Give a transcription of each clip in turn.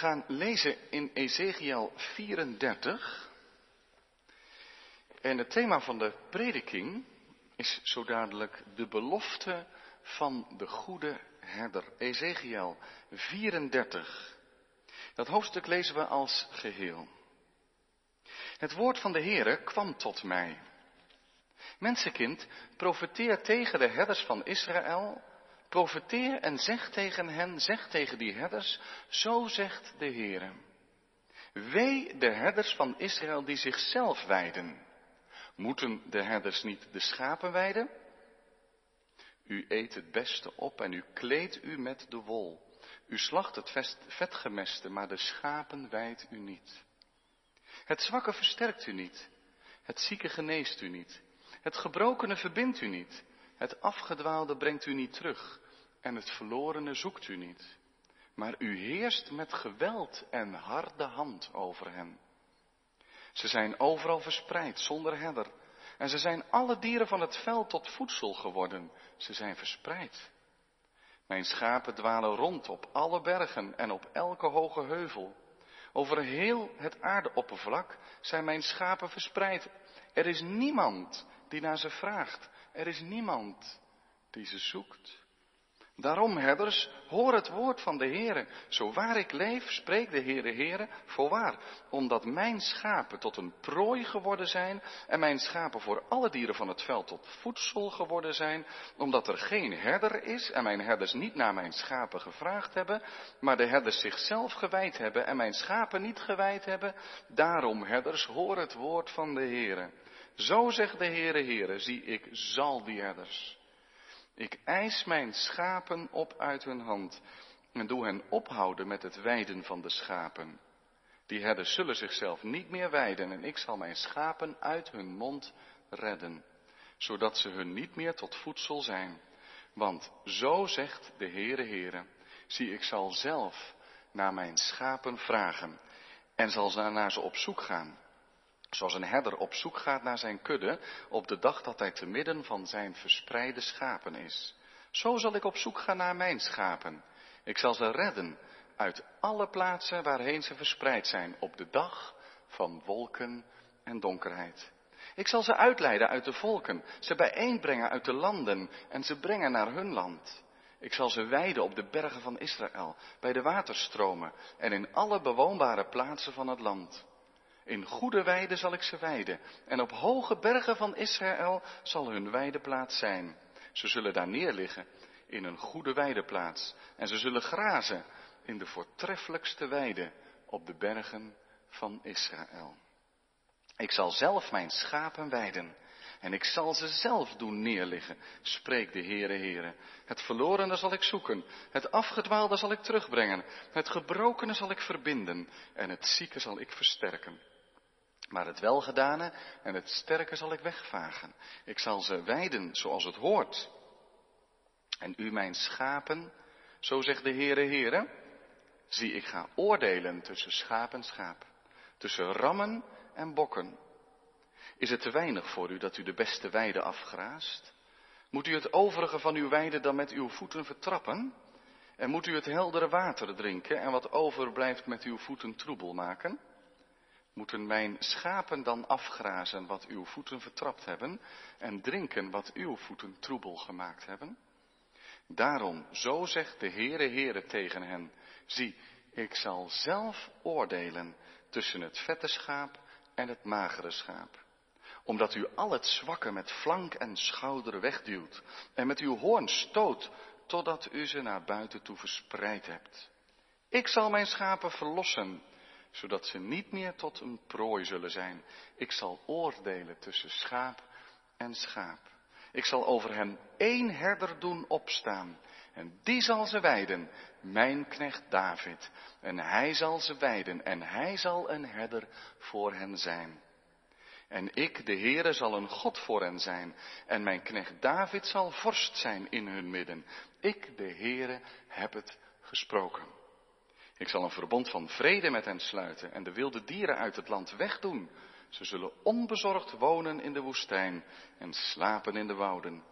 gaan lezen in Ezekiel 34. En het thema van de prediking is zo dadelijk de belofte van de goede herder. Ezekiel 34. Dat hoofdstuk lezen we als geheel. Het woord van de Heere kwam tot mij. Mensenkind, profeteer tegen de herders van Israël Profeteer en zeg tegen hen, zeg tegen die herders, zo zegt de Heer. Wee de herders van Israël die zichzelf wijden. Moeten de herders niet de schapen wijden? U eet het beste op en u kleedt u met de wol. U slacht het vetgemeste, maar de schapen wijdt u niet. Het zwakke versterkt u niet. Het zieke geneest u niet. Het gebrokene verbindt u niet. Het afgedwaalde brengt u niet terug en het verlorene zoekt u niet. Maar u heerst met geweld en harde hand over hen. Ze zijn overal verspreid zonder herder. En ze zijn alle dieren van het veld tot voedsel geworden. Ze zijn verspreid. Mijn schapen dwalen rond op alle bergen en op elke hoge heuvel. Over heel het aardeoppervlak zijn mijn schapen verspreid. Er is niemand die naar ze vraagt. Er is niemand die ze zoekt. Daarom, herders, hoor het woord van de Heere. Zo waar ik leef, spreekt de Heere Heere, voorwaar. Omdat mijn schapen tot een prooi geworden zijn en mijn schapen voor alle dieren van het veld tot voedsel geworden zijn. Omdat er geen herder is en mijn herders niet naar mijn schapen gevraagd hebben, maar de herders zichzelf gewijd hebben en mijn schapen niet gewijd hebben. Daarom, herders, hoor het woord van de Heere. Zo zegt de Heere Heere, zie ik zal die herders. Ik eis mijn schapen op uit hun hand en doe hen ophouden met het weiden van de schapen. Die herders zullen zichzelf niet meer weiden en ik zal mijn schapen uit hun mond redden, zodat ze hun niet meer tot voedsel zijn. Want zo zegt de Heere Heere, zie ik zal zelf naar mijn schapen vragen en zal naar ze op zoek gaan. Zoals een herder op zoek gaat naar zijn kudde op de dag dat hij te midden van zijn verspreide schapen is. Zo zal ik op zoek gaan naar mijn schapen. Ik zal ze redden uit alle plaatsen waarheen ze verspreid zijn op de dag van wolken en donkerheid. Ik zal ze uitleiden uit de volken, ze bijeenbrengen uit de landen en ze brengen naar hun land. Ik zal ze weiden op de bergen van Israël, bij de waterstromen en in alle bewoonbare plaatsen van het land. In goede weiden zal ik ze weiden. En op hoge bergen van Israël zal hun weideplaats zijn. Ze zullen daar neerliggen in een goede weideplaats. En ze zullen grazen in de voortreffelijkste weide op de bergen van Israël. Ik zal zelf mijn schapen weiden. En ik zal ze zelf doen neerliggen, spreekt de Heere Heere. Het verlorene zal ik zoeken, het afgedwaalde zal ik terugbrengen, het gebrokene zal ik verbinden en het zieke zal ik versterken. Maar het welgedane en het sterke zal ik wegvagen. Ik zal ze weiden zoals het hoort. En u mijn schapen, zo zegt de Heere Heere, zie ik ga oordelen tussen schaap en schaap, tussen rammen en bokken. Is het te weinig voor u dat u de beste weide afgraast? Moet u het overige van uw weide dan met uw voeten vertrappen? En moet u het heldere water drinken en wat overblijft met uw voeten troebel maken? Moeten mijn schapen dan afgrazen wat uw voeten vertrapt hebben en drinken wat uw voeten troebel gemaakt hebben? Daarom, zo zegt de Heere Heere tegen hen, zie, ik zal zelf oordelen tussen het vette schaap en het magere schaap. Omdat u al het zwakke met flank en schouder wegduwt en met uw hoorn stoot, totdat u ze naar buiten toe verspreid hebt. Ik zal mijn schapen verlossen zodat ze niet meer tot een prooi zullen zijn. Ik zal oordelen tussen schaap en schaap. Ik zal over hen één herder doen opstaan. En die zal ze weiden, mijn knecht David. En hij zal ze weiden en hij zal een herder voor hen zijn. En ik, de Heere, zal een God voor hen zijn. En mijn knecht David zal vorst zijn in hun midden. Ik, de Heere, heb het gesproken. Ik zal een verbond van vrede met hen sluiten en de wilde dieren uit het land wegdoen. Ze zullen onbezorgd wonen in de woestijn en slapen in de wouden.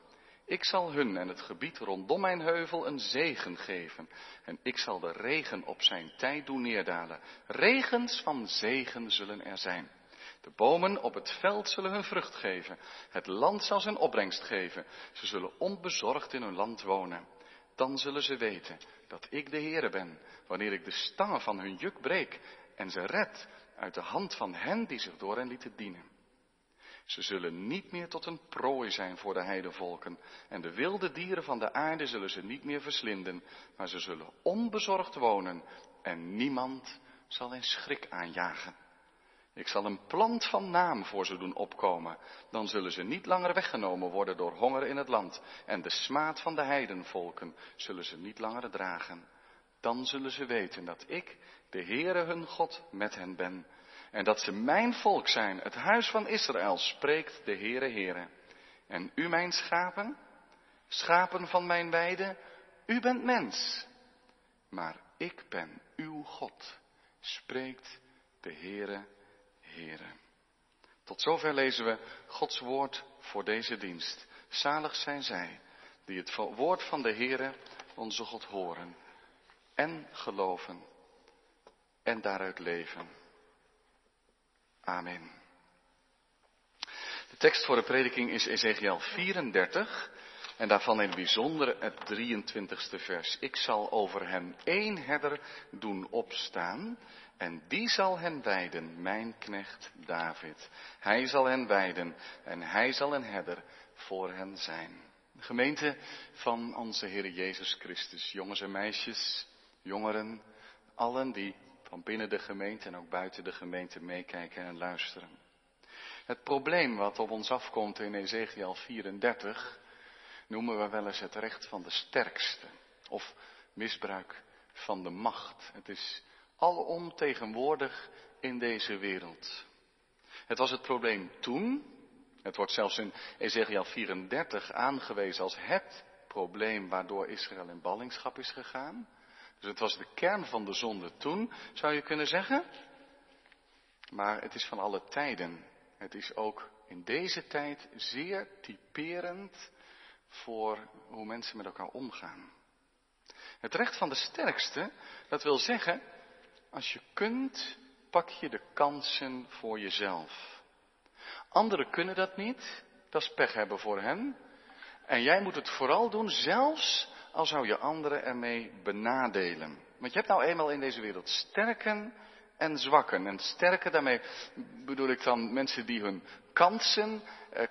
Ik zal hun en het gebied rondom mijn heuvel een zegen geven. En ik zal de regen op zijn tijd doen neerdalen. Regens van zegen zullen er zijn. De bomen op het veld zullen hun vrucht geven. Het land zal zijn opbrengst geven. Ze zullen onbezorgd in hun land wonen. Dan zullen ze weten dat ik de Heere ben, wanneer ik de stangen van hun juk breek en ze red uit de hand van hen die zich door hen lieten dienen. Ze zullen niet meer tot een prooi zijn voor de heidevolken. En de wilde dieren van de aarde zullen ze niet meer verslinden. Maar ze zullen onbezorgd wonen. En niemand zal een schrik aanjagen. Ik zal een plant van naam voor ze doen opkomen. Dan zullen ze niet langer weggenomen worden door honger in het land. En de smaad van de heidenvolken zullen ze niet langer dragen. Dan zullen ze weten dat ik, de Heere hun God, met hen ben en dat ze mijn volk zijn, het huis van Israël, spreekt de Heere Heere. En u mijn schapen, schapen van mijn weide, u bent mens. Maar ik ben uw God, spreekt de Heere Tot zover lezen we Gods woord voor deze dienst. Zalig zijn zij die het woord van de Heere, onze God, horen en geloven en daaruit leven. Amen. De tekst voor de prediking is Ezekiel 34 en daarvan in het bijzonder het 23ste vers. Ik zal over hen één herder doen opstaan en die zal hen wijden, mijn knecht David. Hij zal hen wijden en hij zal een herder voor hen zijn. Gemeente van onze Heer Jezus Christus, jongens en meisjes, jongeren, allen die van binnen de gemeente en ook buiten de gemeente meekijken en luisteren. Het probleem wat op ons afkomt in Ezekiel 34 noemen we wel eens het recht van de sterkste of misbruik van de macht. Het is alom tegenwoordig in deze wereld. Het was het probleem toen, het wordt zelfs in Ezekiel 34 aangewezen als het probleem waardoor Israël in ballingschap is gegaan. Dus het was de kern van de zonde toen, zou je kunnen zeggen. Maar het is van alle tijden. Het is ook in deze tijd zeer typerend voor hoe mensen met elkaar omgaan. Het recht van de sterkste, dat wil zeggen, als je kunt, pak je de kansen voor jezelf. Anderen kunnen dat niet, dat is pech hebben voor hen. En jij moet het vooral doen, zelfs al zou je anderen ermee benadelen. Want je hebt nou eenmaal in deze wereld sterken en zwakken. En sterken, daarmee bedoel ik dan mensen die hun kansen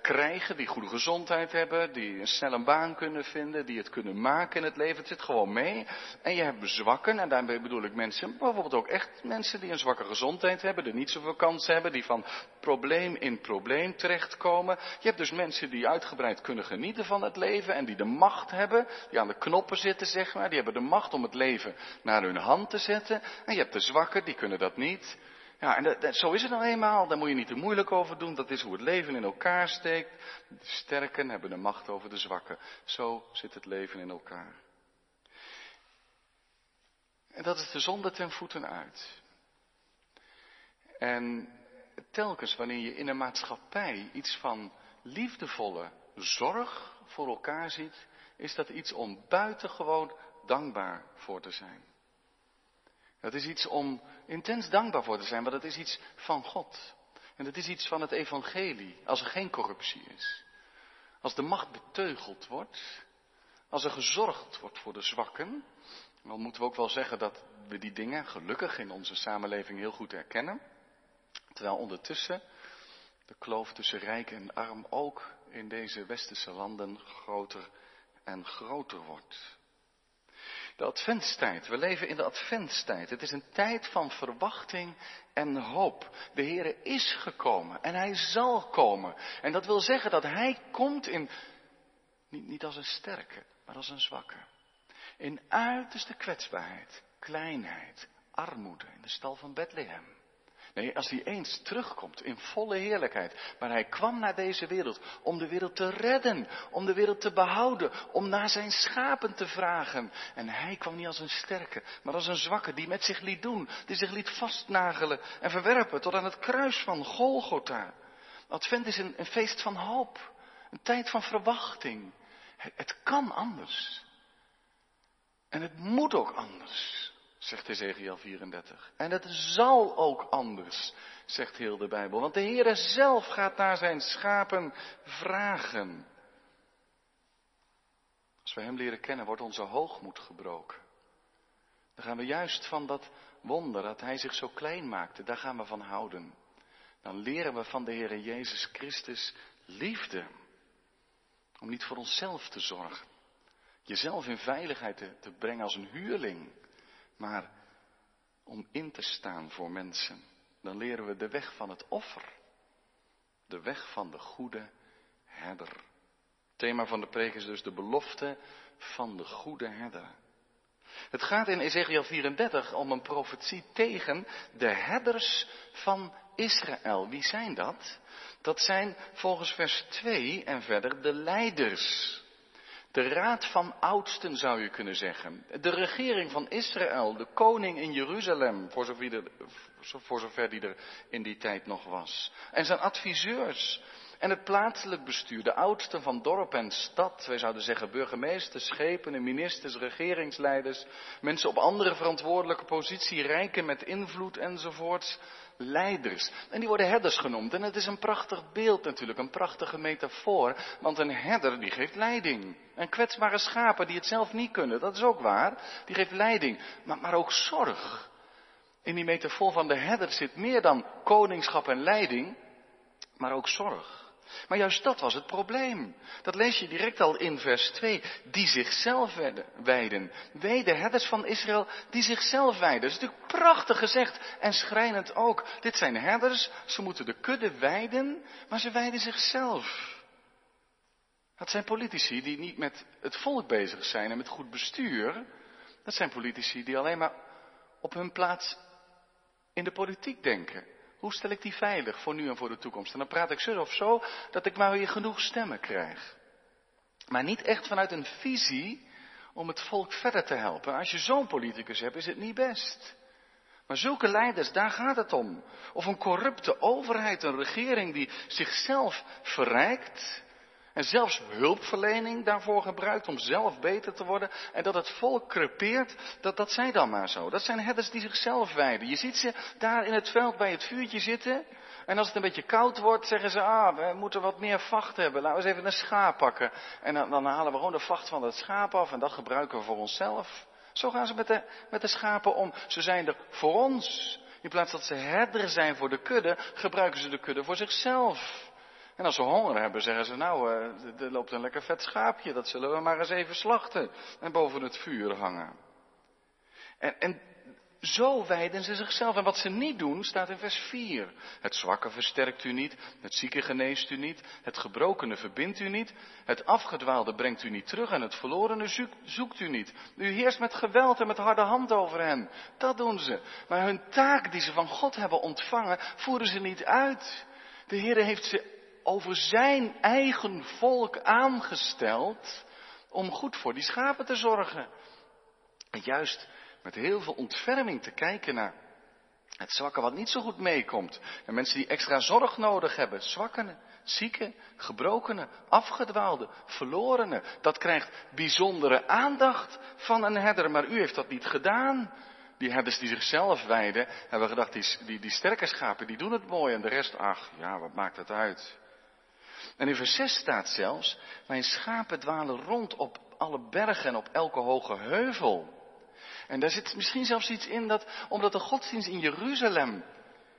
krijgen, die goede gezondheid hebben, die een snelle baan kunnen vinden, die het kunnen maken in het leven. Het zit gewoon mee. En je hebt zwakken, en daarmee bedoel ik mensen, bijvoorbeeld ook echt mensen die een zwakke gezondheid hebben, die niet zoveel kansen hebben, die van probleem in probleem terechtkomen. Je hebt dus mensen die uitgebreid kunnen genieten van het leven en die de macht hebben, die aan de knoppen zitten, zeg maar, die hebben de macht om het leven naar hun hand te zetten. En je hebt de zwakken, die kunnen dat niet. Ja, en zo is het nou eenmaal. Daar moet je niet te moeilijk over doen. Dat is hoe het leven in elkaar steekt. De sterken hebben de macht over de zwakken. Zo zit het leven in elkaar. En dat is de zonde ten voeten uit. En telkens wanneer je in een maatschappij iets van liefdevolle zorg voor elkaar ziet, is dat iets om buitengewoon dankbaar voor te zijn. Dat is iets om intens dankbaar voor te zijn, want het is iets van God. En het is iets van het evangelie, als er geen corruptie is. Als de macht beteugeld wordt, als er gezorgd wordt voor de zwakken, dan moeten we ook wel zeggen dat we die dingen gelukkig in onze samenleving heel goed herkennen. Terwijl ondertussen de kloof tussen rijk en arm ook in deze westerse landen groter en groter wordt. De adventstijd. We leven in de adventstijd. Het is een tijd van verwachting en hoop. De Heer is gekomen en Hij zal komen. En dat wil zeggen dat Hij komt in, niet, niet als een sterke, maar als een zwakke. In uiterste kwetsbaarheid, kleinheid, armoede in de stal van Bethlehem. Nee, als hij eens terugkomt in volle heerlijkheid. Maar hij kwam naar deze wereld om de wereld te redden, om de wereld te behouden, om naar zijn schapen te vragen. En hij kwam niet als een sterke, maar als een zwakke die met zich liet doen, die zich liet vastnagelen en verwerpen tot aan het kruis van Golgotha. Advent is een, een feest van hoop, een tijd van verwachting. Het kan anders. En het moet ook anders, zegt Ezekiel 34. En het zal ook anders, zegt heel de Bijbel. Want de Heere zelf gaat naar zijn schapen vragen. Als we Hem leren kennen, wordt onze hoogmoed gebroken. Dan gaan we juist van dat wonder dat Hij zich zo klein maakte, daar gaan we van houden. Dan leren we van de Heere Jezus Christus liefde. Om niet voor onszelf te zorgen. Jezelf in veiligheid te, te brengen als een huurling. Maar om in te staan voor mensen. Dan leren we de weg van het offer. De weg van de goede herder. Het thema van de preek is dus de belofte van de goede herder. Het gaat in Ezekiel 34 om een profetie tegen de herders van Israël. Wie zijn dat? Dat zijn volgens vers 2 en verder de leiders. De raad van oudsten zou je kunnen zeggen. De regering van Israël, de koning in Jeruzalem, voor zover, voor zover die er in die tijd nog was. En zijn adviseurs. En het plaatselijk bestuur, de oudsten van dorp en stad, wij zouden zeggen burgemeesters, schepenen, ministers, regeringsleiders, mensen op andere verantwoordelijke positie, rijken met invloed enzovoorts leiders. En die worden herders genoemd. En het is een prachtig beeld natuurlijk, een prachtige metafoor. Want een herder die geeft leiding. En kwetsbare schapen die het zelf niet kunnen, dat is ook waar. Die geeft leiding, maar, maar ook zorg. In die metafoor van de herder zit meer dan koningschap en leiding, maar ook zorg. Maar juist dat was het probleem. Dat lees je direct al in vers 2. Die zichzelf wijden. Wij, de herders van Israël, die zichzelf wijden. Dat is natuurlijk prachtig gezegd en schrijnend ook. Dit zijn herders, ze moeten de kudde wijden, maar ze wijden zichzelf. Dat zijn politici die niet met het volk bezig zijn en met goed bestuur. Dat zijn politici die alleen maar op hun plaats in de politiek denken. Hoe stel ik die veilig voor nu en voor de toekomst? En dan praat ik zo of zo dat ik maar weer genoeg stemmen krijg. Maar niet echt vanuit een visie om het volk verder te helpen. Als je zo'n politicus hebt, is het niet best. Maar zulke leiders, daar gaat het om. Of een corrupte overheid, een regering die zichzelf verrijkt en zelfs hulpverlening daarvoor gebruikt om zelf beter te worden. En dat het volk crepeert, dat, dat zij dan maar zo. Dat zijn herders die zichzelf wijden. Je ziet ze daar in het veld bij het vuurtje zitten. En als het een beetje koud wordt, zeggen ze, ah, we moeten wat meer vacht hebben. Laten we eens even een schaap pakken. En dan, dan halen we gewoon de vacht van het schaap af en dat gebruiken we voor onszelf. Zo gaan ze met de, met de schapen om. Ze zijn er voor ons. In plaats dat ze herder zijn voor de kudde, gebruiken ze de kudde voor zichzelf. En als ze honger hebben, zeggen ze, nou, uh, er loopt een lekker vet schaapje, dat zullen we maar eens even slachten en boven het vuur hangen. En, en zo wijden ze zichzelf. En wat ze niet doen, staat in vers 4. Het zwakke versterkt u niet, het zieke geneest u niet, het gebrokene verbindt u niet, het afgedwaalde brengt u niet terug en het verlorene zoekt, zoekt u niet. U heerst met geweld en met harde hand over hen. Dat doen ze. Maar hun taak die ze van God hebben ontvangen, voeren ze niet uit. De Heer heeft ze over zijn eigen volk aangesteld om goed voor die schapen te zorgen. En juist met heel veel ontferming te kijken naar het zwakke wat niet zo goed meekomt. En mensen die extra zorg nodig hebben. Zwakkenen, zieken, gebrokenen, afgedwaalden, verlorenen. Dat krijgt bijzondere aandacht van een herder. Maar u heeft dat niet gedaan. Die herders die zichzelf wijden, hebben gedacht, die, die, die sterke schapen, die doen het mooi. En de rest, ach, ja, wat maakt het uit? En in vers 6 staat zelfs, mijn schapen dwalen rond op alle bergen en op elke hoge heuvel. En daar zit misschien zelfs iets in dat, omdat de godsdienst in Jeruzalem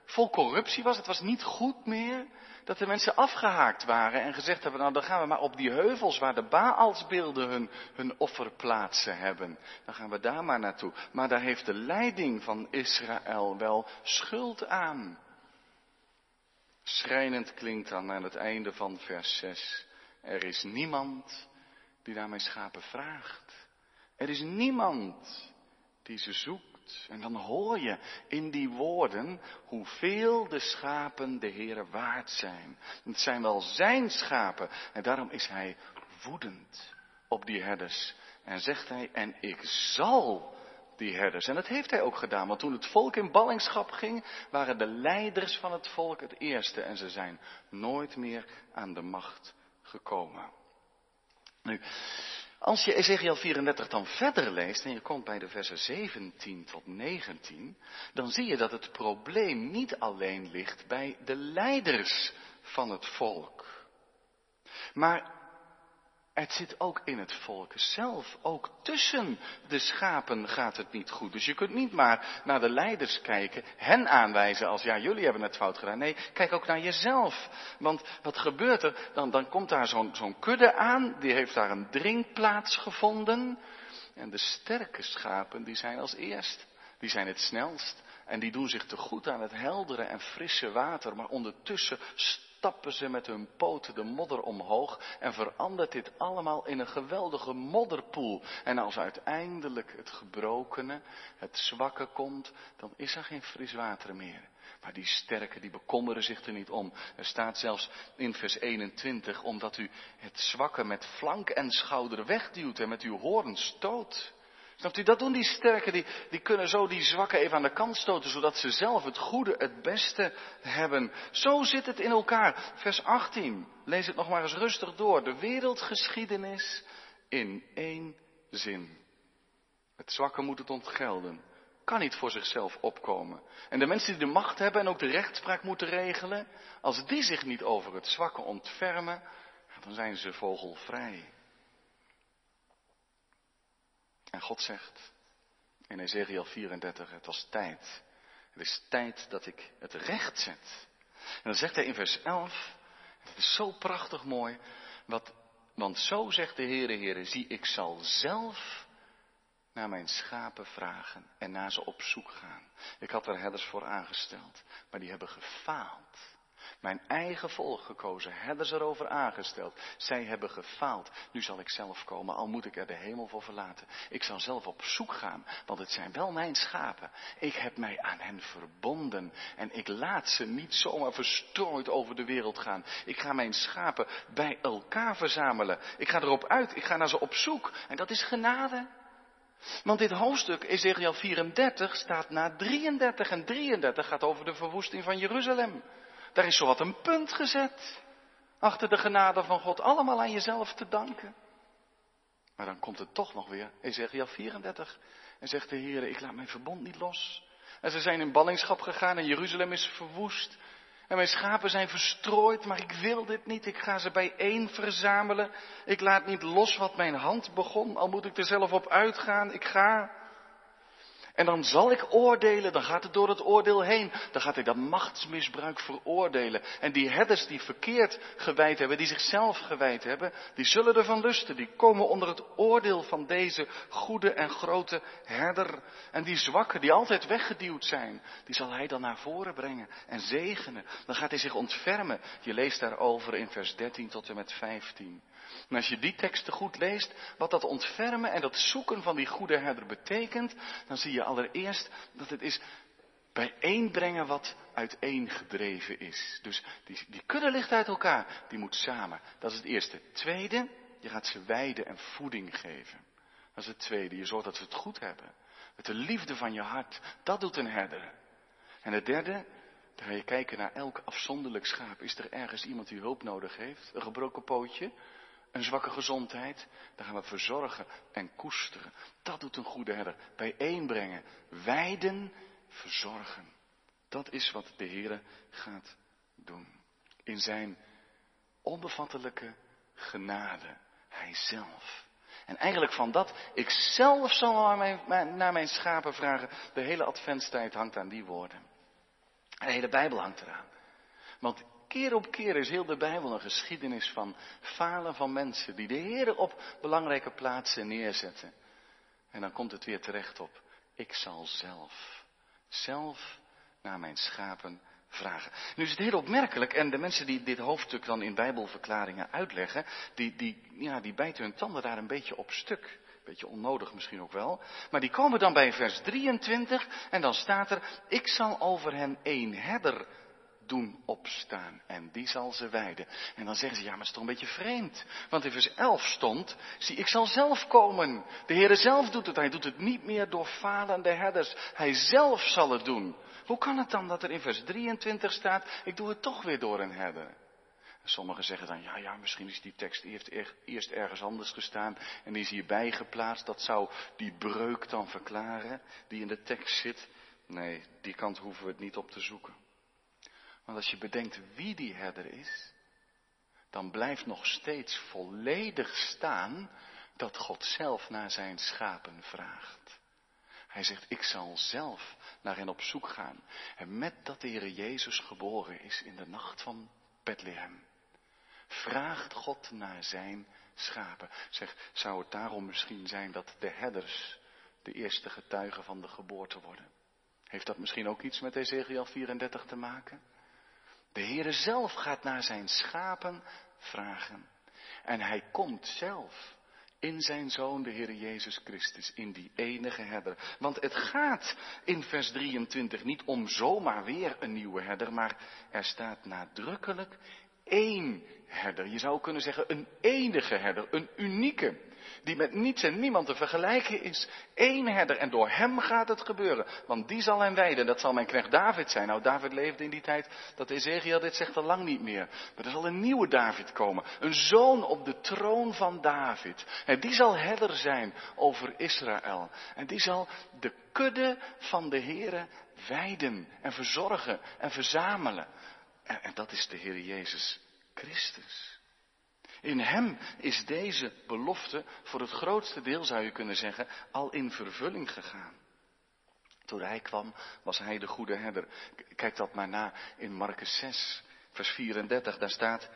vol corruptie was, het was niet goed meer, dat de mensen afgehaakt waren en gezegd hebben, nou dan gaan we maar op die heuvels waar de Baalsbeelden hun, hun offerplaatsen hebben. Dan gaan we daar maar naartoe. Maar daar heeft de leiding van Israël wel schuld aan. Schrijnend klinkt dan aan het einde van vers 6. Er is niemand die naar mijn schapen vraagt. Er is niemand die ze zoekt. En dan hoor je in die woorden hoeveel de schapen de Heere waard zijn. Het zijn wel zijn schapen. En daarom is hij woedend op die herders. En zegt hij, en ik zal die herders. En dat heeft hij ook gedaan, want toen het volk in ballingschap ging, waren de leiders van het volk het eerste en ze zijn nooit meer aan de macht gekomen. Nu, als je Ezekiel 34 dan verder leest en je komt bij de versen 17 tot 19, dan zie je dat het probleem niet alleen ligt bij de leiders van het volk. Maar het zit ook in het volk zelf. Ook tussen de schapen gaat het niet goed. Dus je kunt niet maar naar de leiders kijken, hen aanwijzen als ja, jullie hebben het fout gedaan. Nee, kijk ook naar jezelf. Want wat gebeurt er? Dan, dan komt daar zo'n zo'n kudde aan, die heeft daar een drinkplaats gevonden. En de sterke schapen, die zijn als eerst. Die zijn het snelst. En die doen zich te goed aan het heldere en frisse water. Maar ondertussen stappen ze met hun poten de modder omhoog en verandert dit allemaal in een geweldige modderpoel. En als uiteindelijk het gebrokene, het zwakke komt, dan is er geen fris water meer. Maar die sterke, die bekommeren zich er niet om. Er staat zelfs in vers 21, omdat u het zwakke met flank en schouder wegduwt en met uw hoorn stoot. Snapt u, dat doen die sterken, die, die kunnen zo die zwakken even aan de kant stoten, zodat ze zelf het goede, het beste hebben. Zo zit het in elkaar. Vers 18, lees het nog maar eens rustig door. De wereldgeschiedenis in één zin. Het zwakke moet het ontgelden. Kan niet voor zichzelf opkomen. En de mensen die de macht hebben en ook de rechtspraak moeten regelen, als die zich niet over het zwakke ontfermen, dan zijn ze vogelvrij. En God zegt in Ezekiel 34, het was tijd. Het is tijd dat ik het recht zet. En dan zegt hij in vers 11, het is zo prachtig mooi, wat, want zo zegt de Heere, Heere, zie ik zal zelf naar mijn schapen vragen en naar ze op zoek gaan. Ik had er herders voor aangesteld, maar die hebben gefaald. Mijn eigen volk gekozen, herders erover aangesteld. Zij hebben gefaald. Nu zal ik zelf komen, al moet ik er de hemel voor verlaten. Ik zal zelf op zoek gaan, want het zijn wel mijn schapen. Ik heb mij aan hen verbonden en ik laat ze niet zomaar verstrooid over de wereld gaan. Ik ga mijn schapen bij elkaar verzamelen. Ik ga erop uit, ik ga naar ze op zoek. En dat is genade. Want dit hoofdstuk, Ezekiel 34, staat na 33 en 33 gaat over de verwoesting van Jeruzalem. Daar is zowat een punt gezet. Achter de genade van God. Allemaal aan jezelf te danken. Maar dan komt het toch nog weer. Ezekiel 34. En zegt de Heer, ik laat mijn verbond niet los. En ze zijn in ballingschap gegaan en Jeruzalem is verwoest. En mijn schapen zijn verstrooid, maar ik wil dit niet. Ik ga ze bijeen verzamelen. Ik laat niet los wat mijn hand begon, al moet ik er zelf op uitgaan. Ik ga. En dan zal ik oordelen, dan gaat het door het oordeel heen. Dan gaat hij dat machtsmisbruik veroordelen. En die herders die verkeerd gewijd hebben, die zichzelf gewijd hebben, die zullen ervan lusten. Die komen onder het oordeel van deze goede en grote herder. En die zwakken, die altijd weggeduwd zijn, die zal hij dan naar voren brengen en zegenen. Dan gaat hij zich ontfermen. Je leest daarover in vers 13 tot en met 15. En als je die teksten goed leest, wat dat ontfermen en dat zoeken van die goede herder betekent, dan zie je allereerst dat het is bijeenbrengen wat uiteengedreven is. Dus die, die kudde ligt uit elkaar, die moet samen. Dat is het eerste. Tweede, je gaat ze weiden en voeding geven. Dat is het tweede, je zorgt dat ze het goed hebben. Met de liefde van je hart, dat doet een herder. En het derde, dan ga je kijken naar elk afzonderlijk schaap. Is er ergens iemand die hulp nodig heeft? Een gebroken pootje? Een zwakke gezondheid, dan gaan we verzorgen en koesteren. Dat doet een goede herder. Bijeenbrengen, wijden, verzorgen. Dat is wat de Heer gaat doen. In zijn onbevattelijke genade. Hij zelf. En eigenlijk van dat, ik zelf zal naar mijn, naar mijn schapen vragen. De hele adventstijd hangt aan die woorden. De hele Bijbel hangt eraan. Want Keer op keer is heel de Bijbel een geschiedenis van falen van mensen die de Heer op belangrijke plaatsen neerzetten. En dan komt het weer terecht op, ik zal zelf, zelf naar mijn schapen vragen. Nu is het heel opmerkelijk, en de mensen die dit hoofdstuk dan in Bijbelverklaringen uitleggen, die, die, ja, die bijten hun tanden daar een beetje op stuk. Beetje onnodig misschien ook wel. Maar die komen dan bij vers 23 en dan staat er, ik zal over hen één herder doen opstaan en die zal ze wijden. En dan zeggen ze, ja, maar het is toch een beetje vreemd. Want in vers 11 stond, zie, ik zal zelf komen. De Heere zelf doet het. Hij doet het niet meer door falende herders. Hij zelf zal het doen. Hoe kan het dan dat er in vers 23 staat, ik doe het toch weer door een herder? Sommigen zeggen dan, ja, ja, misschien is die tekst eerst, eerst ergens anders gestaan en is hierbij geplaatst. Dat zou die breuk dan verklaren die in de tekst zit. Nee, die kant hoeven we het niet op te zoeken. Want als je bedenkt wie die herder is, dan blijft nog steeds volledig staan dat God zelf naar zijn schapen vraagt. Hij zegt, ik zal zelf naar hen op zoek gaan. En met dat de Heer Jezus geboren is in de nacht van Bethlehem, vraagt God naar zijn schapen. Zeg, zou het daarom misschien zijn dat de herders de eerste getuigen van de geboorte worden? Heeft dat misschien ook iets met Ezekiel 34 te maken? De Heere zelf gaat naar zijn schapen vragen. En hij komt zelf in zijn zoon, de Heer Jezus Christus, in die enige herder. Want het gaat in vers 23 niet om zomaar weer een nieuwe herder, maar er staat nadrukkelijk één herder. Je zou kunnen zeggen een enige herder, een unieke die met niets en niemand te vergelijken is. Eén herder en door hem gaat het gebeuren. Want die zal hen wijden. Dat zal mijn knecht David zijn. Nou, David leefde in die tijd dat Ezekiel dit zegt al lang niet meer. Maar er zal een nieuwe David komen. Een zoon op de troon van David. En die zal herder zijn over Israël. En die zal de kudde van de Here wijden en verzorgen en verzamelen. En, en dat is de Heer Jezus Christus. In hem is deze belofte voor het grootste deel, zou je kunnen zeggen, al in vervulling gegaan. Toen hij kwam, was hij de goede herder. Kijk dat maar na in Marcus 6, vers 34. Daar staat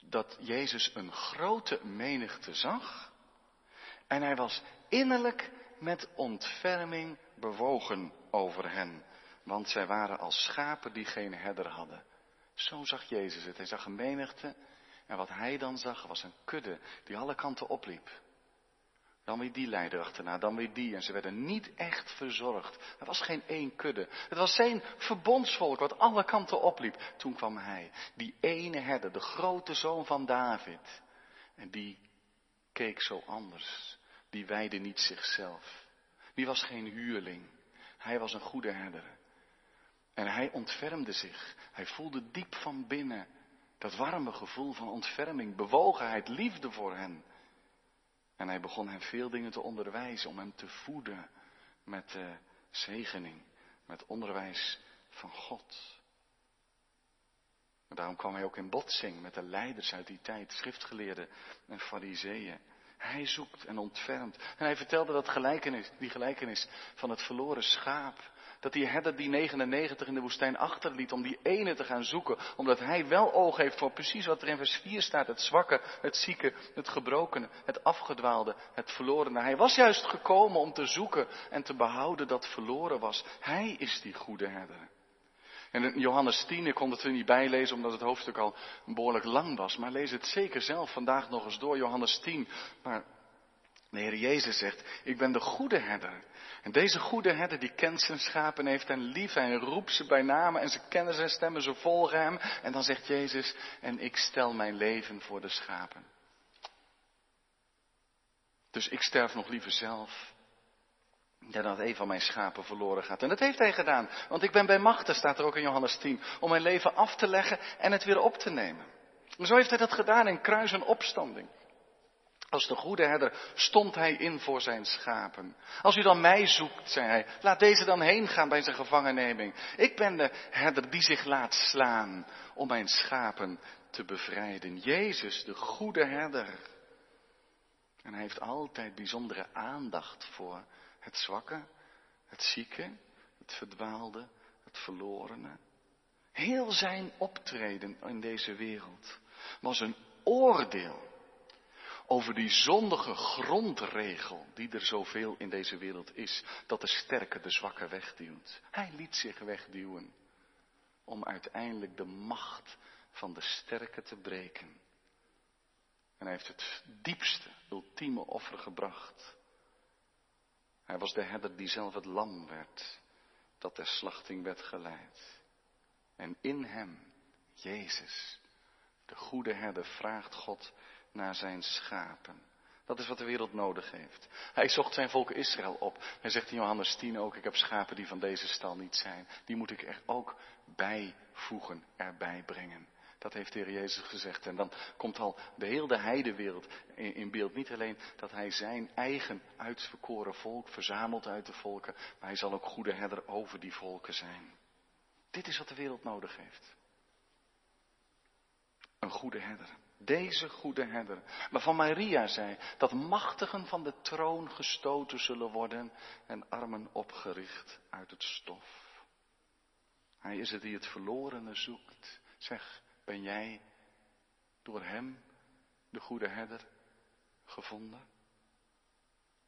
dat Jezus een grote menigte zag. En hij was innerlijk met ontferming bewogen over hen. Want zij waren als schapen die geen herder hadden. Zo zag Jezus het. Hij zag een menigte en wat hij dan zag was een kudde die alle kanten opliep. Dan weer die leider achterna, dan weer die. En ze werden niet echt verzorgd. Er was geen één kudde. Het was zijn verbondsvolk wat alle kanten opliep. Toen kwam hij, die ene herder, de grote zoon van David. En die keek zo anders. Die weide niet zichzelf. Die was geen huurling. Hij was een goede herder. En hij ontfermde zich. Hij voelde diep van binnen dat warme gevoel van ontferming, bewogenheid, liefde voor hen. En hij begon hen veel dingen te onderwijzen om hem te voeden met zegening, met onderwijs van God. En daarom kwam hij ook in botsing met de leiders uit die tijd, schriftgeleerden en fariseeën. Hij zoekt en ontfermt. En hij vertelde dat gelijkenis, die gelijkenis van het verloren schaap dat die herder die 99 in de woestijn achterliet om die ene te gaan zoeken. Omdat hij wel oog heeft voor precies wat er in vers 4 staat. Het zwakke, het zieke, het gebrokene, het afgedwaalde, het verlorene. Hij was juist gekomen om te zoeken en te behouden dat verloren was. Hij is die goede herder. En in Johannes 10, ik kon het er niet bijlezen omdat het hoofdstuk al behoorlijk lang was. Maar lees het zeker zelf vandaag nog eens door, Johannes 10. Maar de Heer Jezus zegt, ik ben de goede herder. En deze goede herder die kent zijn schapen en heeft hen lief en roept ze bij namen en ze kennen zijn stemmen, ze volgen hem. En dan zegt Jezus, en ik stel mijn leven voor de schapen. Dus ik sterf nog liever zelf. Ja, dat een van mijn schapen verloren gaat. En dat heeft hij gedaan. Want ik ben bij machten, staat er ook in Johannes 10, om mijn leven af te leggen en het weer op te nemen. En zo heeft hij dat gedaan in kruis en opstanding. Als de goede herder stond hij in voor zijn schapen. Als u dan mij zoekt, zei hij, laat deze dan heen gaan bij zijn gevangenneming. Ik ben de herder die zich laat slaan om mijn schapen te bevrijden. Jezus, de goede herder. En hij heeft altijd bijzondere aandacht voor het zwakke, het zieke, het verdwaalde, het verlorene. Heel zijn optreden in deze wereld was een oordeel over die zondige grondregel die er zoveel in deze wereld is, dat de sterke de zwakke wegduwt. Hij liet zich wegduwen om uiteindelijk de macht van de sterke te breken. En hij heeft het diepste, ultieme offer gebracht. Hij was de herder die zelf het lam werd, dat ter slachting werd geleid. En in hem, Jezus, de goede herder, vraagt God naar zijn schapen. Dat is wat de wereld nodig heeft. Hij zocht zijn volk Israël op. Hij zegt in Johannes 10 ook, ik heb schapen die van deze stal niet zijn. Die moet ik er ook bijvoegen, erbij brengen. Dat heeft de Heer Jezus gezegd. En dan komt al de hele heidewereld in beeld. Niet alleen dat hij zijn eigen uitverkoren volk verzamelt uit de volken, maar hij zal ook goede herder over die volken zijn. Dit is wat de wereld nodig heeft. Een goede herder. Deze goede herder. Waarvan Maria zei dat machtigen van de troon gestoten zullen worden en armen opgericht uit het stof. Hij is het die het verlorene zoekt. Zeg, ben jij door hem, de goede herder, gevonden?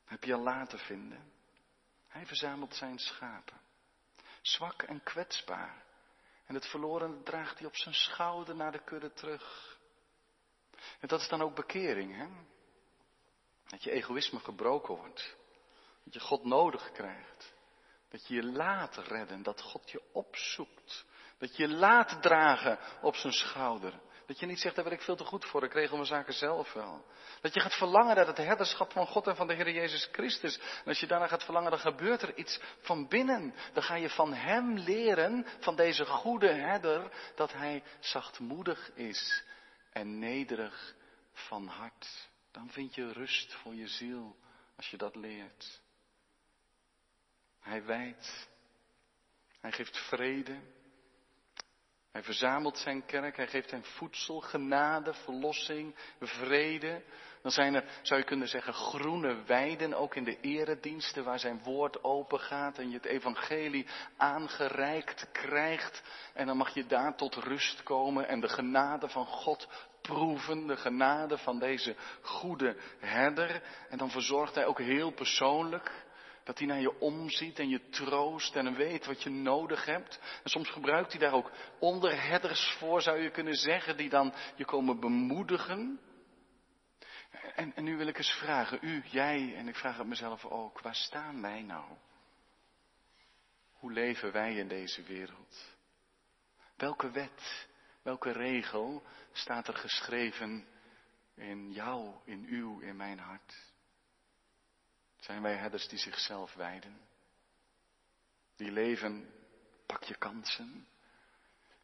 Heb je al laten vinden? Hij verzamelt zijn schapen. Zwak en kwetsbaar. En het verlorene draagt hij op zijn schouder naar de kudde terug. En dat is dan ook bekering, hè? Dat je egoïsme gebroken wordt. Dat je God nodig krijgt. Dat je je laat redden, dat God je opzoekt. Dat je je laat dragen op zijn schouder. Dat je niet zegt, daar ben ik veel te goed voor, ik regel mijn zaken zelf wel. Dat je gaat verlangen naar het herderschap van God en van de Heer Jezus Christus. En als je daarna gaat verlangen, dan gebeurt er iets van binnen. Dan ga je van Hem leren, van deze goede herder, dat Hij zachtmoedig is en nederig van hart. Dan vind je rust voor je ziel als je dat leert. Hij wijdt. Hij geeft vrede. Hij verzamelt zijn kerk. Hij geeft hen voedsel, genade, verlossing, vrede. Dan zijn er, zou je kunnen zeggen, groene weiden, ook in de erediensten, waar zijn woord open gaat en je het evangelie aangereikt krijgt. En dan mag je daar tot rust komen en de genade van God proeven, de genade van deze goede herder. En dan verzorgt hij ook heel persoonlijk dat hij naar je omziet en je troost en weet wat je nodig hebt. En soms gebruikt hij daar ook onderheaders voor, zou je kunnen zeggen, die dan je komen bemoedigen. En, nu wil ik eens vragen, u, jij en ik vraag het mezelf ook, waar staan wij nou? Hoe leven wij in deze wereld? Welke wet, welke regel staat er geschreven in jou, in uw, in mijn hart? Zijn wij herders die zichzelf wijden? Die leven, pak je kansen.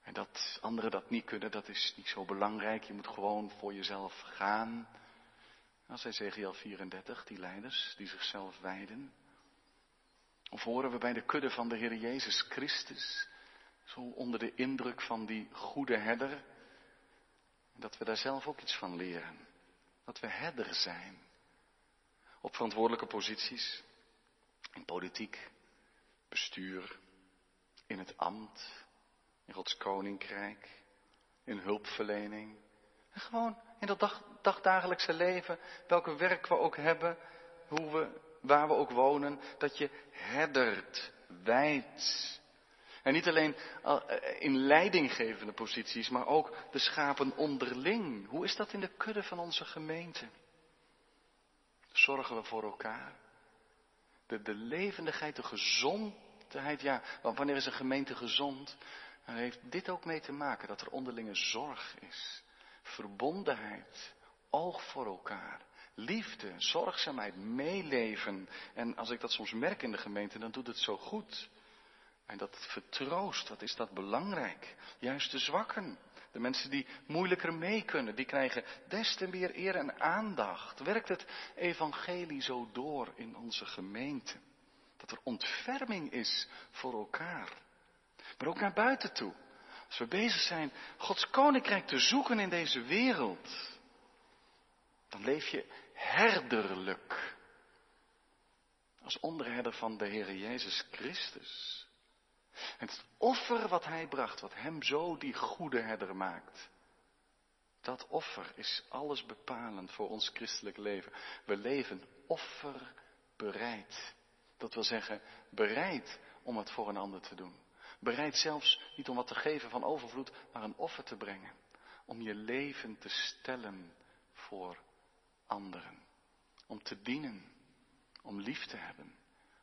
En dat anderen dat niet kunnen, dat is niet zo belangrijk. Je moet gewoon voor jezelf gaan. Als Ezekiel 34, die leiders die zichzelf wijden. Of horen we bij de kudde van de Heer Jezus Christus, zo onder de indruk van die goede herder, dat we daar zelf ook iets van leren. Dat we herder zijn op verantwoordelijke posities. In politiek, bestuur, in het ambt, in Gods koninkrijk, in hulpverlening. En gewoon in dat dag, dagdagelijkse leven, welke werk we ook hebben, hoe we, waar we ook wonen, dat je herdert, wijdt. En niet alleen eh, in leidinggevende posities, maar ook de schapen onderling. Hoe is dat in de kudde van onze gemeente? Zorgen we voor elkaar? De, de levendigheid, de gezondheid, ja, want wanneer is een gemeente gezond? Dan heeft dit ook mee te maken dat er onderlinge zorg is. Verbondenheid, oog voor elkaar, liefde, zorgzaamheid, meeleven. En als ik dat soms merk in de gemeente, dan doet het zo goed. En dat vertroost, wat is dat belangrijk? Juist de zwakken, de mensen die moeilijker mee kunnen, die krijgen des te meer eer en aandacht. Werkt het evangelie zo door in onze gemeente? Dat er ontferming is voor elkaar. Maar ook naar buiten toe. Als we bezig zijn Gods koninkrijk te zoeken in deze wereld, dan leef je herderlijk. Als onderherder van de Heer Jezus Christus. En het offer wat hij bracht, wat hem zo die goede herder maakt. Dat offer is alles bepalend voor ons christelijk leven. We leven offerbereid. Dat wil zeggen, bereid om het voor een ander te doen. Bereid zelfs niet om wat te geven van overvloed, maar een offer te brengen. Om je leven te stellen voor anderen. Om te dienen. Om lief te hebben.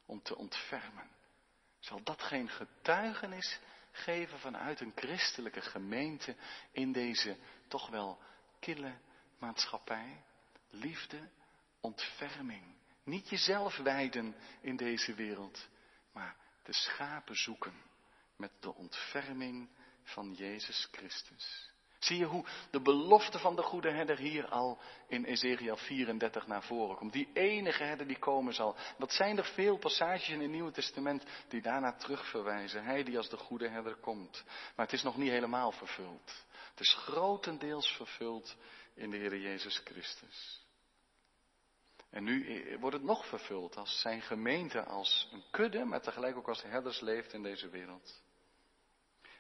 Om te ontfermen. Zal dat geen getuigenis geven vanuit een christelijke gemeente in deze toch wel kille maatschappij? Liefde, ontferming. Niet jezelf wijden in deze wereld, maar de schapen zoeken met de ontferming van Jezus Christus. Zie je hoe de belofte van de goede herder hier al in Ezekiel 34 naar voren komt. Die enige herder die komen zal. Dat zijn er veel passages in het Nieuwe Testament die daarna terugverwijzen. Hij die als de goede herder komt. Maar het is nog niet helemaal vervuld. Het is grotendeels vervuld in de Heer Jezus Christus. En nu wordt het nog vervuld als zijn gemeente als een kudde, maar tegelijk ook als herders leeft in deze wereld.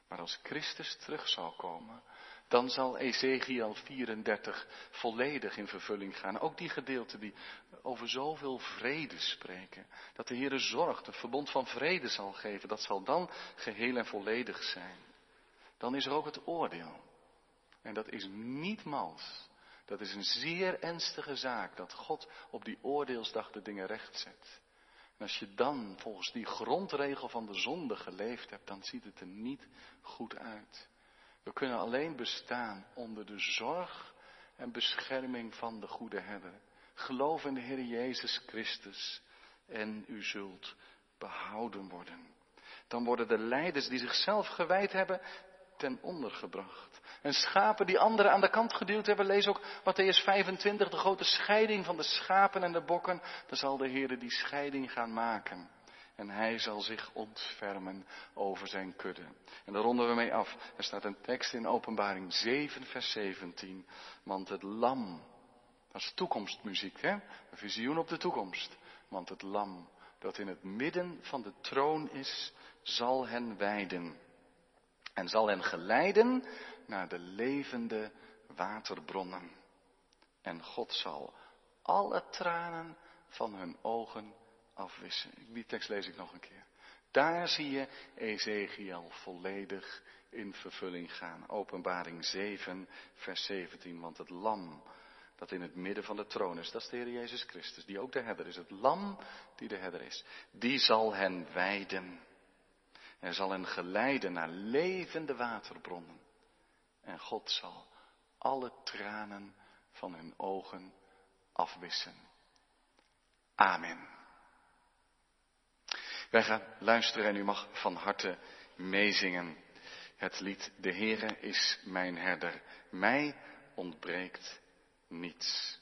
Maar als Christus terug zal komen, dan zal Ezekiel 34 volledig in vervulling gaan. Ook die gedeelten die over zoveel vrede spreken. Dat de Heer zorgt, een verbond van vrede zal geven. Dat zal dan geheel en volledig zijn. Dan is er ook het oordeel. En dat is niet mals. Dat is een zeer ernstige zaak dat God op die oordeelsdag de dingen recht zet. Als je dan volgens die grondregel van de zonde geleefd hebt, dan ziet het er niet goed uit. We kunnen alleen bestaan onder de zorg en bescherming van de goede herder. Geloof in de Heer Jezus Christus en u zult behouden worden. Dan worden de leiders die zichzelf gewijd hebben ten onder gebracht. En schapen die anderen aan de kant geduwd hebben, lees ook Matthäus 25, de grote scheiding van de schapen en de bokken. Dan zal de Heer die scheiding gaan maken. En hij zal zich ontfermen over zijn kudde. En daar ronden we mee af. Er staat een tekst in Openbaring 7, vers 17. Want het lam, dat is toekomstmuziek, hè? Een visioen op de toekomst. Want het lam dat in het midden van de troon is, zal hen wijden. En zal hen geleiden naar de levende waterbronnen. En God zal alle tranen van hun ogen afwissen. Die tekst lees ik nog een keer. Daar zie je Ezekiel volledig in vervulling gaan. Openbaring 7, vers 17. Want het lam dat in het midden van de troon is, dat is de Heer Jezus Christus, die ook de herder is. Het lam die de herder is, die zal hen wijden. En zal hen geleiden naar levende waterbronnen. En God zal alle tranen van hun ogen afwissen. Amen. Wij gaan luisteren en u mag van harte meezingen. Het lied De Heere is mijn herder, mij ontbreekt niets.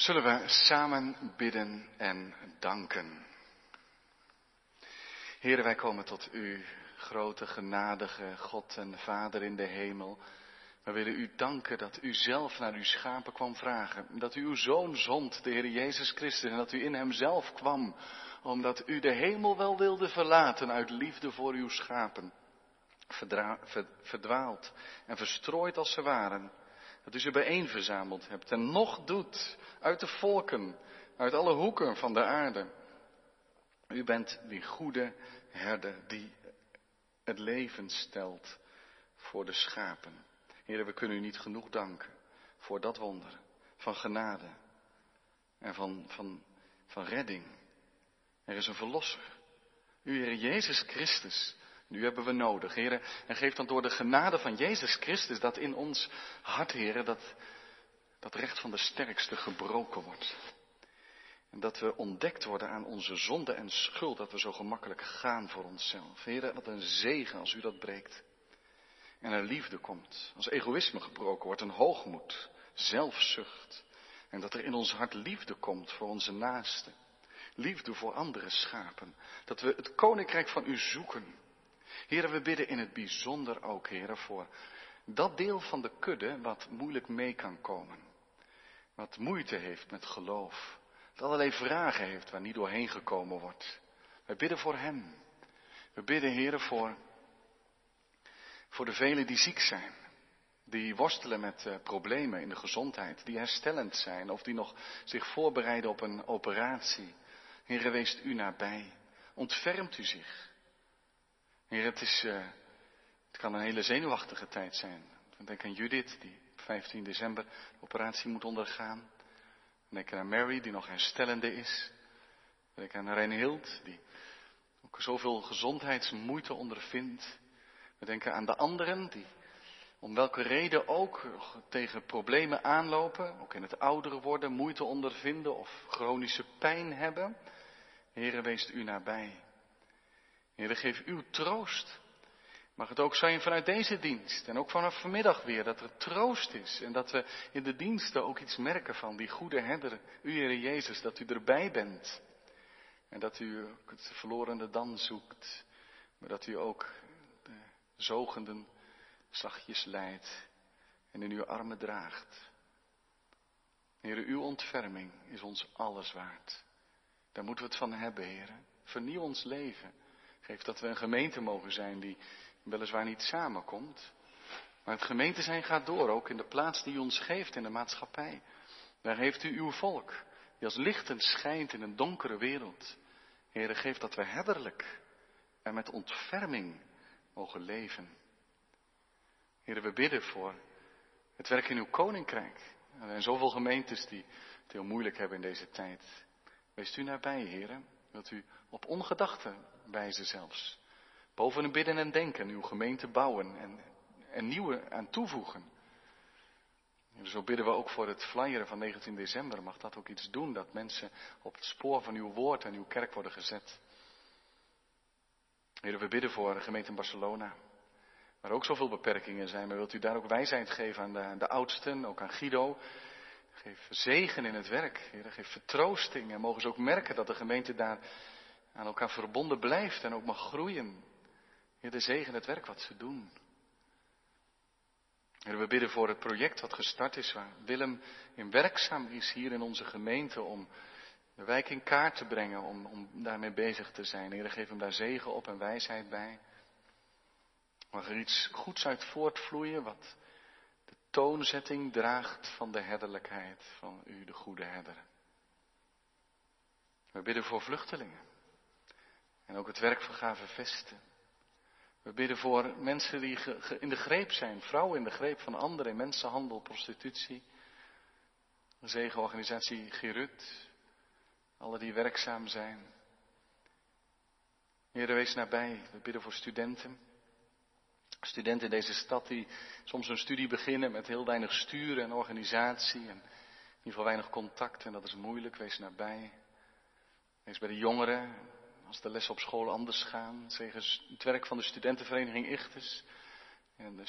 Zullen we samen bidden en danken. Heren, wij komen tot u, grote genadige God en Vader in de hemel. We willen u danken dat u zelf naar uw schapen kwam vragen. Dat u uw zoon zond, de Heer Jezus Christus, en dat u in hem zelf kwam, omdat u de hemel wel wilde verlaten uit liefde voor uw schapen. verdwaald en verstrooid als ze waren. Dat u ze bijeenverzameld hebt en nog doet uit de volken, uit alle hoeken van de aarde. U bent die goede herder die het leven stelt voor de schapen. Heren, we kunnen u niet genoeg danken voor dat wonder van genade en van, van, van redding. Er is een verlosser. U, Heer Jezus Christus, nu hebben we nodig, heren. En geef dan door de genade van Jezus Christus dat in ons hart, heren, dat, dat recht van de sterkste gebroken wordt. En dat we ontdekt worden aan onze zonde en schuld, dat we zo gemakkelijk gaan voor onszelf. Heren, wat een zegen als u dat breekt. En er liefde komt, als egoïsme gebroken wordt, een hoogmoed, zelfzucht. En dat er in ons hart liefde komt voor onze naasten. Liefde voor andere schapen. Dat we het koninkrijk van u zoeken. Heren, we bidden in het bijzonder ook, heren, voor dat deel van de kudde wat moeilijk mee kan komen. Wat moeite heeft met geloof. Dat allerlei vragen heeft waar niet doorheen gekomen wordt. Wij bidden voor hem. We bidden, heren, voor, voor de velen die ziek zijn. Die worstelen met uh, problemen in de gezondheid. Die herstellend zijn of die nog zich voorbereiden op een operatie. Heren, wees u nabij. Ontfermt u zich. Heer, het, is, uh, het kan een hele zenuwachtige tijd zijn. Denk aan Judith, die op 15 december de operatie moet ondergaan. Denk aan Mary, die nog herstellende is. Denk aan Reinhild, die ook zoveel gezondheidsmoeite ondervindt. We denken aan de anderen, die om welke reden ook tegen problemen aanlopen, ook in het ouder worden, moeite ondervinden of chronische pijn hebben. Heere, wees u nabij. Heer, geef uw troost. Mag het ook zijn vanuit deze dienst en ook vanaf vanmiddag weer, dat er troost is en dat we in de diensten ook iets merken van die goede herder, u Heer Jezus, dat u erbij bent. En dat u het verlorene dan zoekt, maar dat u ook de zogenden zachtjes leidt en in uw armen draagt. Heer, uw ontferming is ons alles waard. Daar moeten we het van hebben, Heer. Vernieuw ons leven. Geef dat we een gemeente mogen zijn die weliswaar niet samenkomt. Maar het gemeente zijn gaat door, ook in de plaats die u ons geeft in de maatschappij. Daar heeft u uw volk, die als lichtend schijnt in een donkere wereld. Heere, geef dat we herderlijk en met ontferming mogen leven. Heere, we bidden voor het werk in uw koninkrijk. Er zijn zoveel gemeentes die het heel moeilijk hebben in deze tijd. Wees u nabij, heren. Wilt u op ongedachte wijze zelfs. Boven een bidden en denken uw gemeente bouwen en, en nieuwe aan toevoegen. En zo bidden we ook voor het flyeren van 19 december. Mag dat ook iets doen, dat mensen op het spoor van uw woord en uw kerk worden gezet. We bidden voor de gemeente Barcelona. Waar ook zoveel beperkingen zijn. Maar wilt u daar ook wijsheid geven aan de, aan de oudsten, ook aan Guido. Geef zegen in het werk. Heer, geef vertroosting. En mogen ze ook merken dat de gemeente daar aan elkaar verbonden blijft en ook mag groeien. Heer, de zegen het werk wat ze doen. Heer, we bidden voor het project wat gestart is, waar Willem in werkzaam is hier in onze gemeente om de wijk in kaart te brengen, om, om daarmee bezig te zijn. Heer, geef hem daar zegen op en wijsheid bij. Mag er iets goeds uit voortvloeien, wat toonzetting draagt van de herderlijkheid van u, de goede herder. We bidden voor vluchtelingen. En ook het werk van gave vesten. We bidden voor mensen die in de greep zijn, vrouwen in de greep van anderen, mensenhandel, prostitutie. De zegenorganisatie Gerut, alle die werkzaam zijn. Heer, wees nabij. We bidden voor studenten. Studenten in deze stad die soms hun studie beginnen met heel weinig sturen en organisatie en in ieder geval weinig contact en dat is moeilijk. Wees nabij. Wees bij de jongeren, als de lessen op school anders gaan. Zeggen het werk van de studentenvereniging Ichtes. En de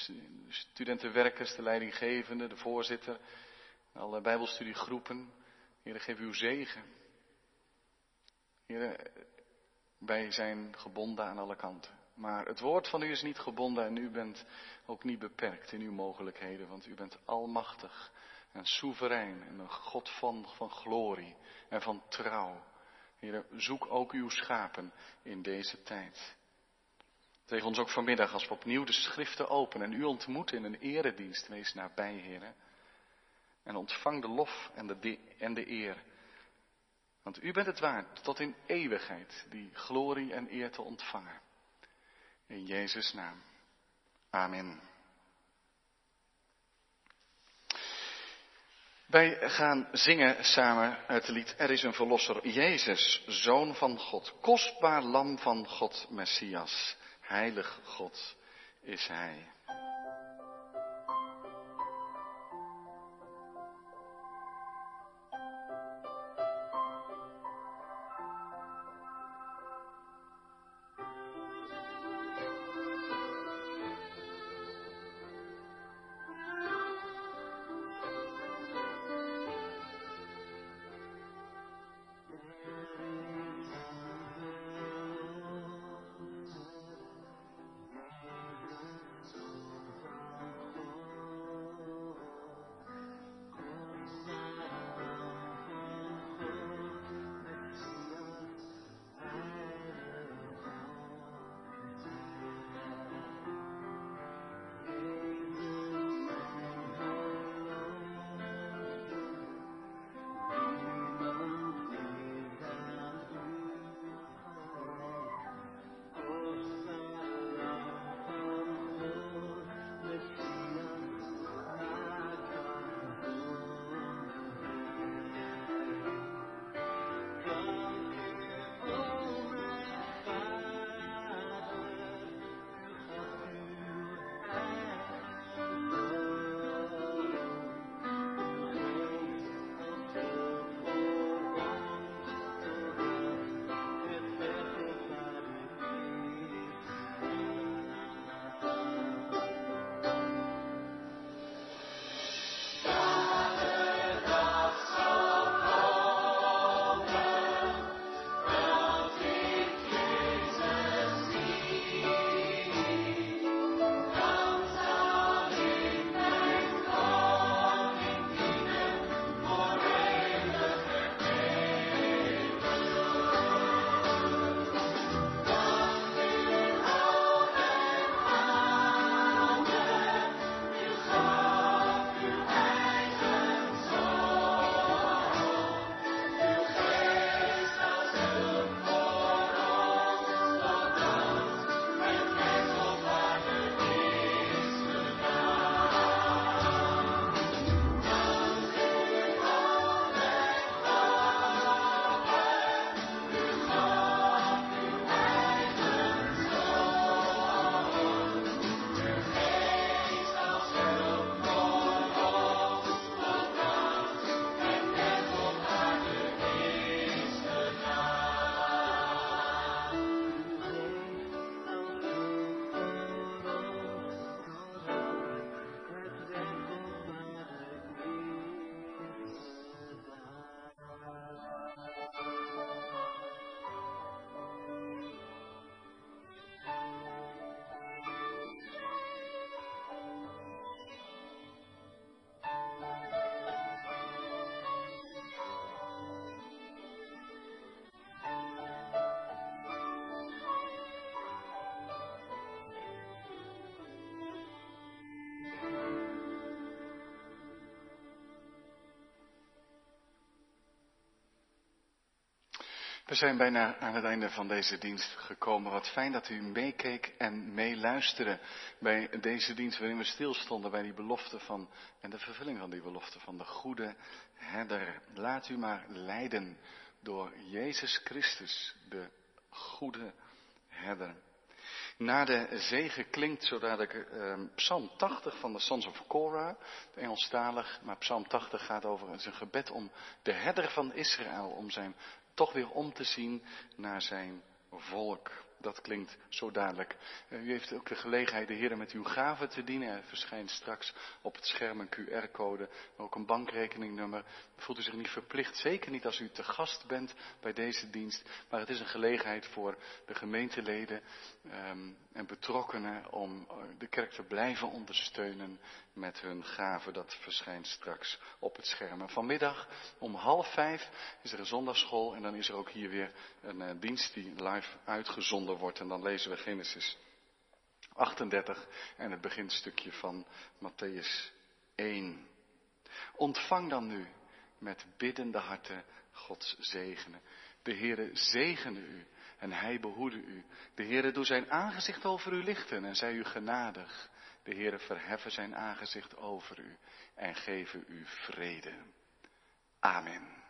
studentenwerkers, de leidinggevende, de voorzitter. Alle bijbelstudiegroepen. Heer, geef uw zegen. Heer, wij zijn gebonden aan alle kanten. Maar het woord van u is niet gebonden en u bent ook niet beperkt in uw mogelijkheden, want u bent almachtig en soeverein en een God van, van glorie en van trouw. Heer, zoek ook uw schapen in deze tijd. Tegen ons ook vanmiddag als we opnieuw de schriften openen en u ontmoeten in een eredienst, wees nabij, Heer. En ontvang de lof en de, en de eer. Want u bent het waard tot in eeuwigheid die glorie en eer te ontvangen. In Jezus' naam. Amen. Wij gaan zingen samen het lied Er is een verlosser, Jezus, Zoon van God, kostbaar lam van God, Messias, heilig God is Hij. We zijn bijna aan het einde van deze dienst gekomen. Wat fijn dat u meekeek en meeluisterde bij deze dienst waarin we stilstonden bij die belofte van en de vervulling van die belofte van de goede herder. Laat u maar leiden door Jezus Christus, de goede herder. Na de zegen klinkt zodat ik eh, Psalm 80 van de Sons of Korah, Engelstalig, maar Psalm 80 gaat over een gebed om de herder van Israël, om zijn toch weer om te zien naar zijn volk. dat klinkt zo dadelijk. Uh, u heeft ook de gelegenheid de Heer met uw gaven te dienen. Er verschijnt straks op het scherm een QR-code, ook een bankrekeningnummer. Voelt u zich niet verplicht, zeker niet als u te gast bent bij deze dienst. Maar het is een gelegenheid voor de gemeenteleden um, en betrokkenen om eh, de kerk te blijven ondersteunen met hun gaven. Dat verschijnt straks op het scherm. En vanmiddag om half vijf is er een zondagschool en dan is er ook hier weer een uh, dienst die live uitgezonden wordt. En dan lezen we Genesis 38 en het beginstukje van Matthäus 1. Ontvang dan nu met biddende harten Gods zegenen. De Heere zegene u en hij behoede u. De Heere doe zijn aangezicht over u lichten en zij u genadig. De Heere verheffen zijn aangezicht over u en geven u vrede. Amen.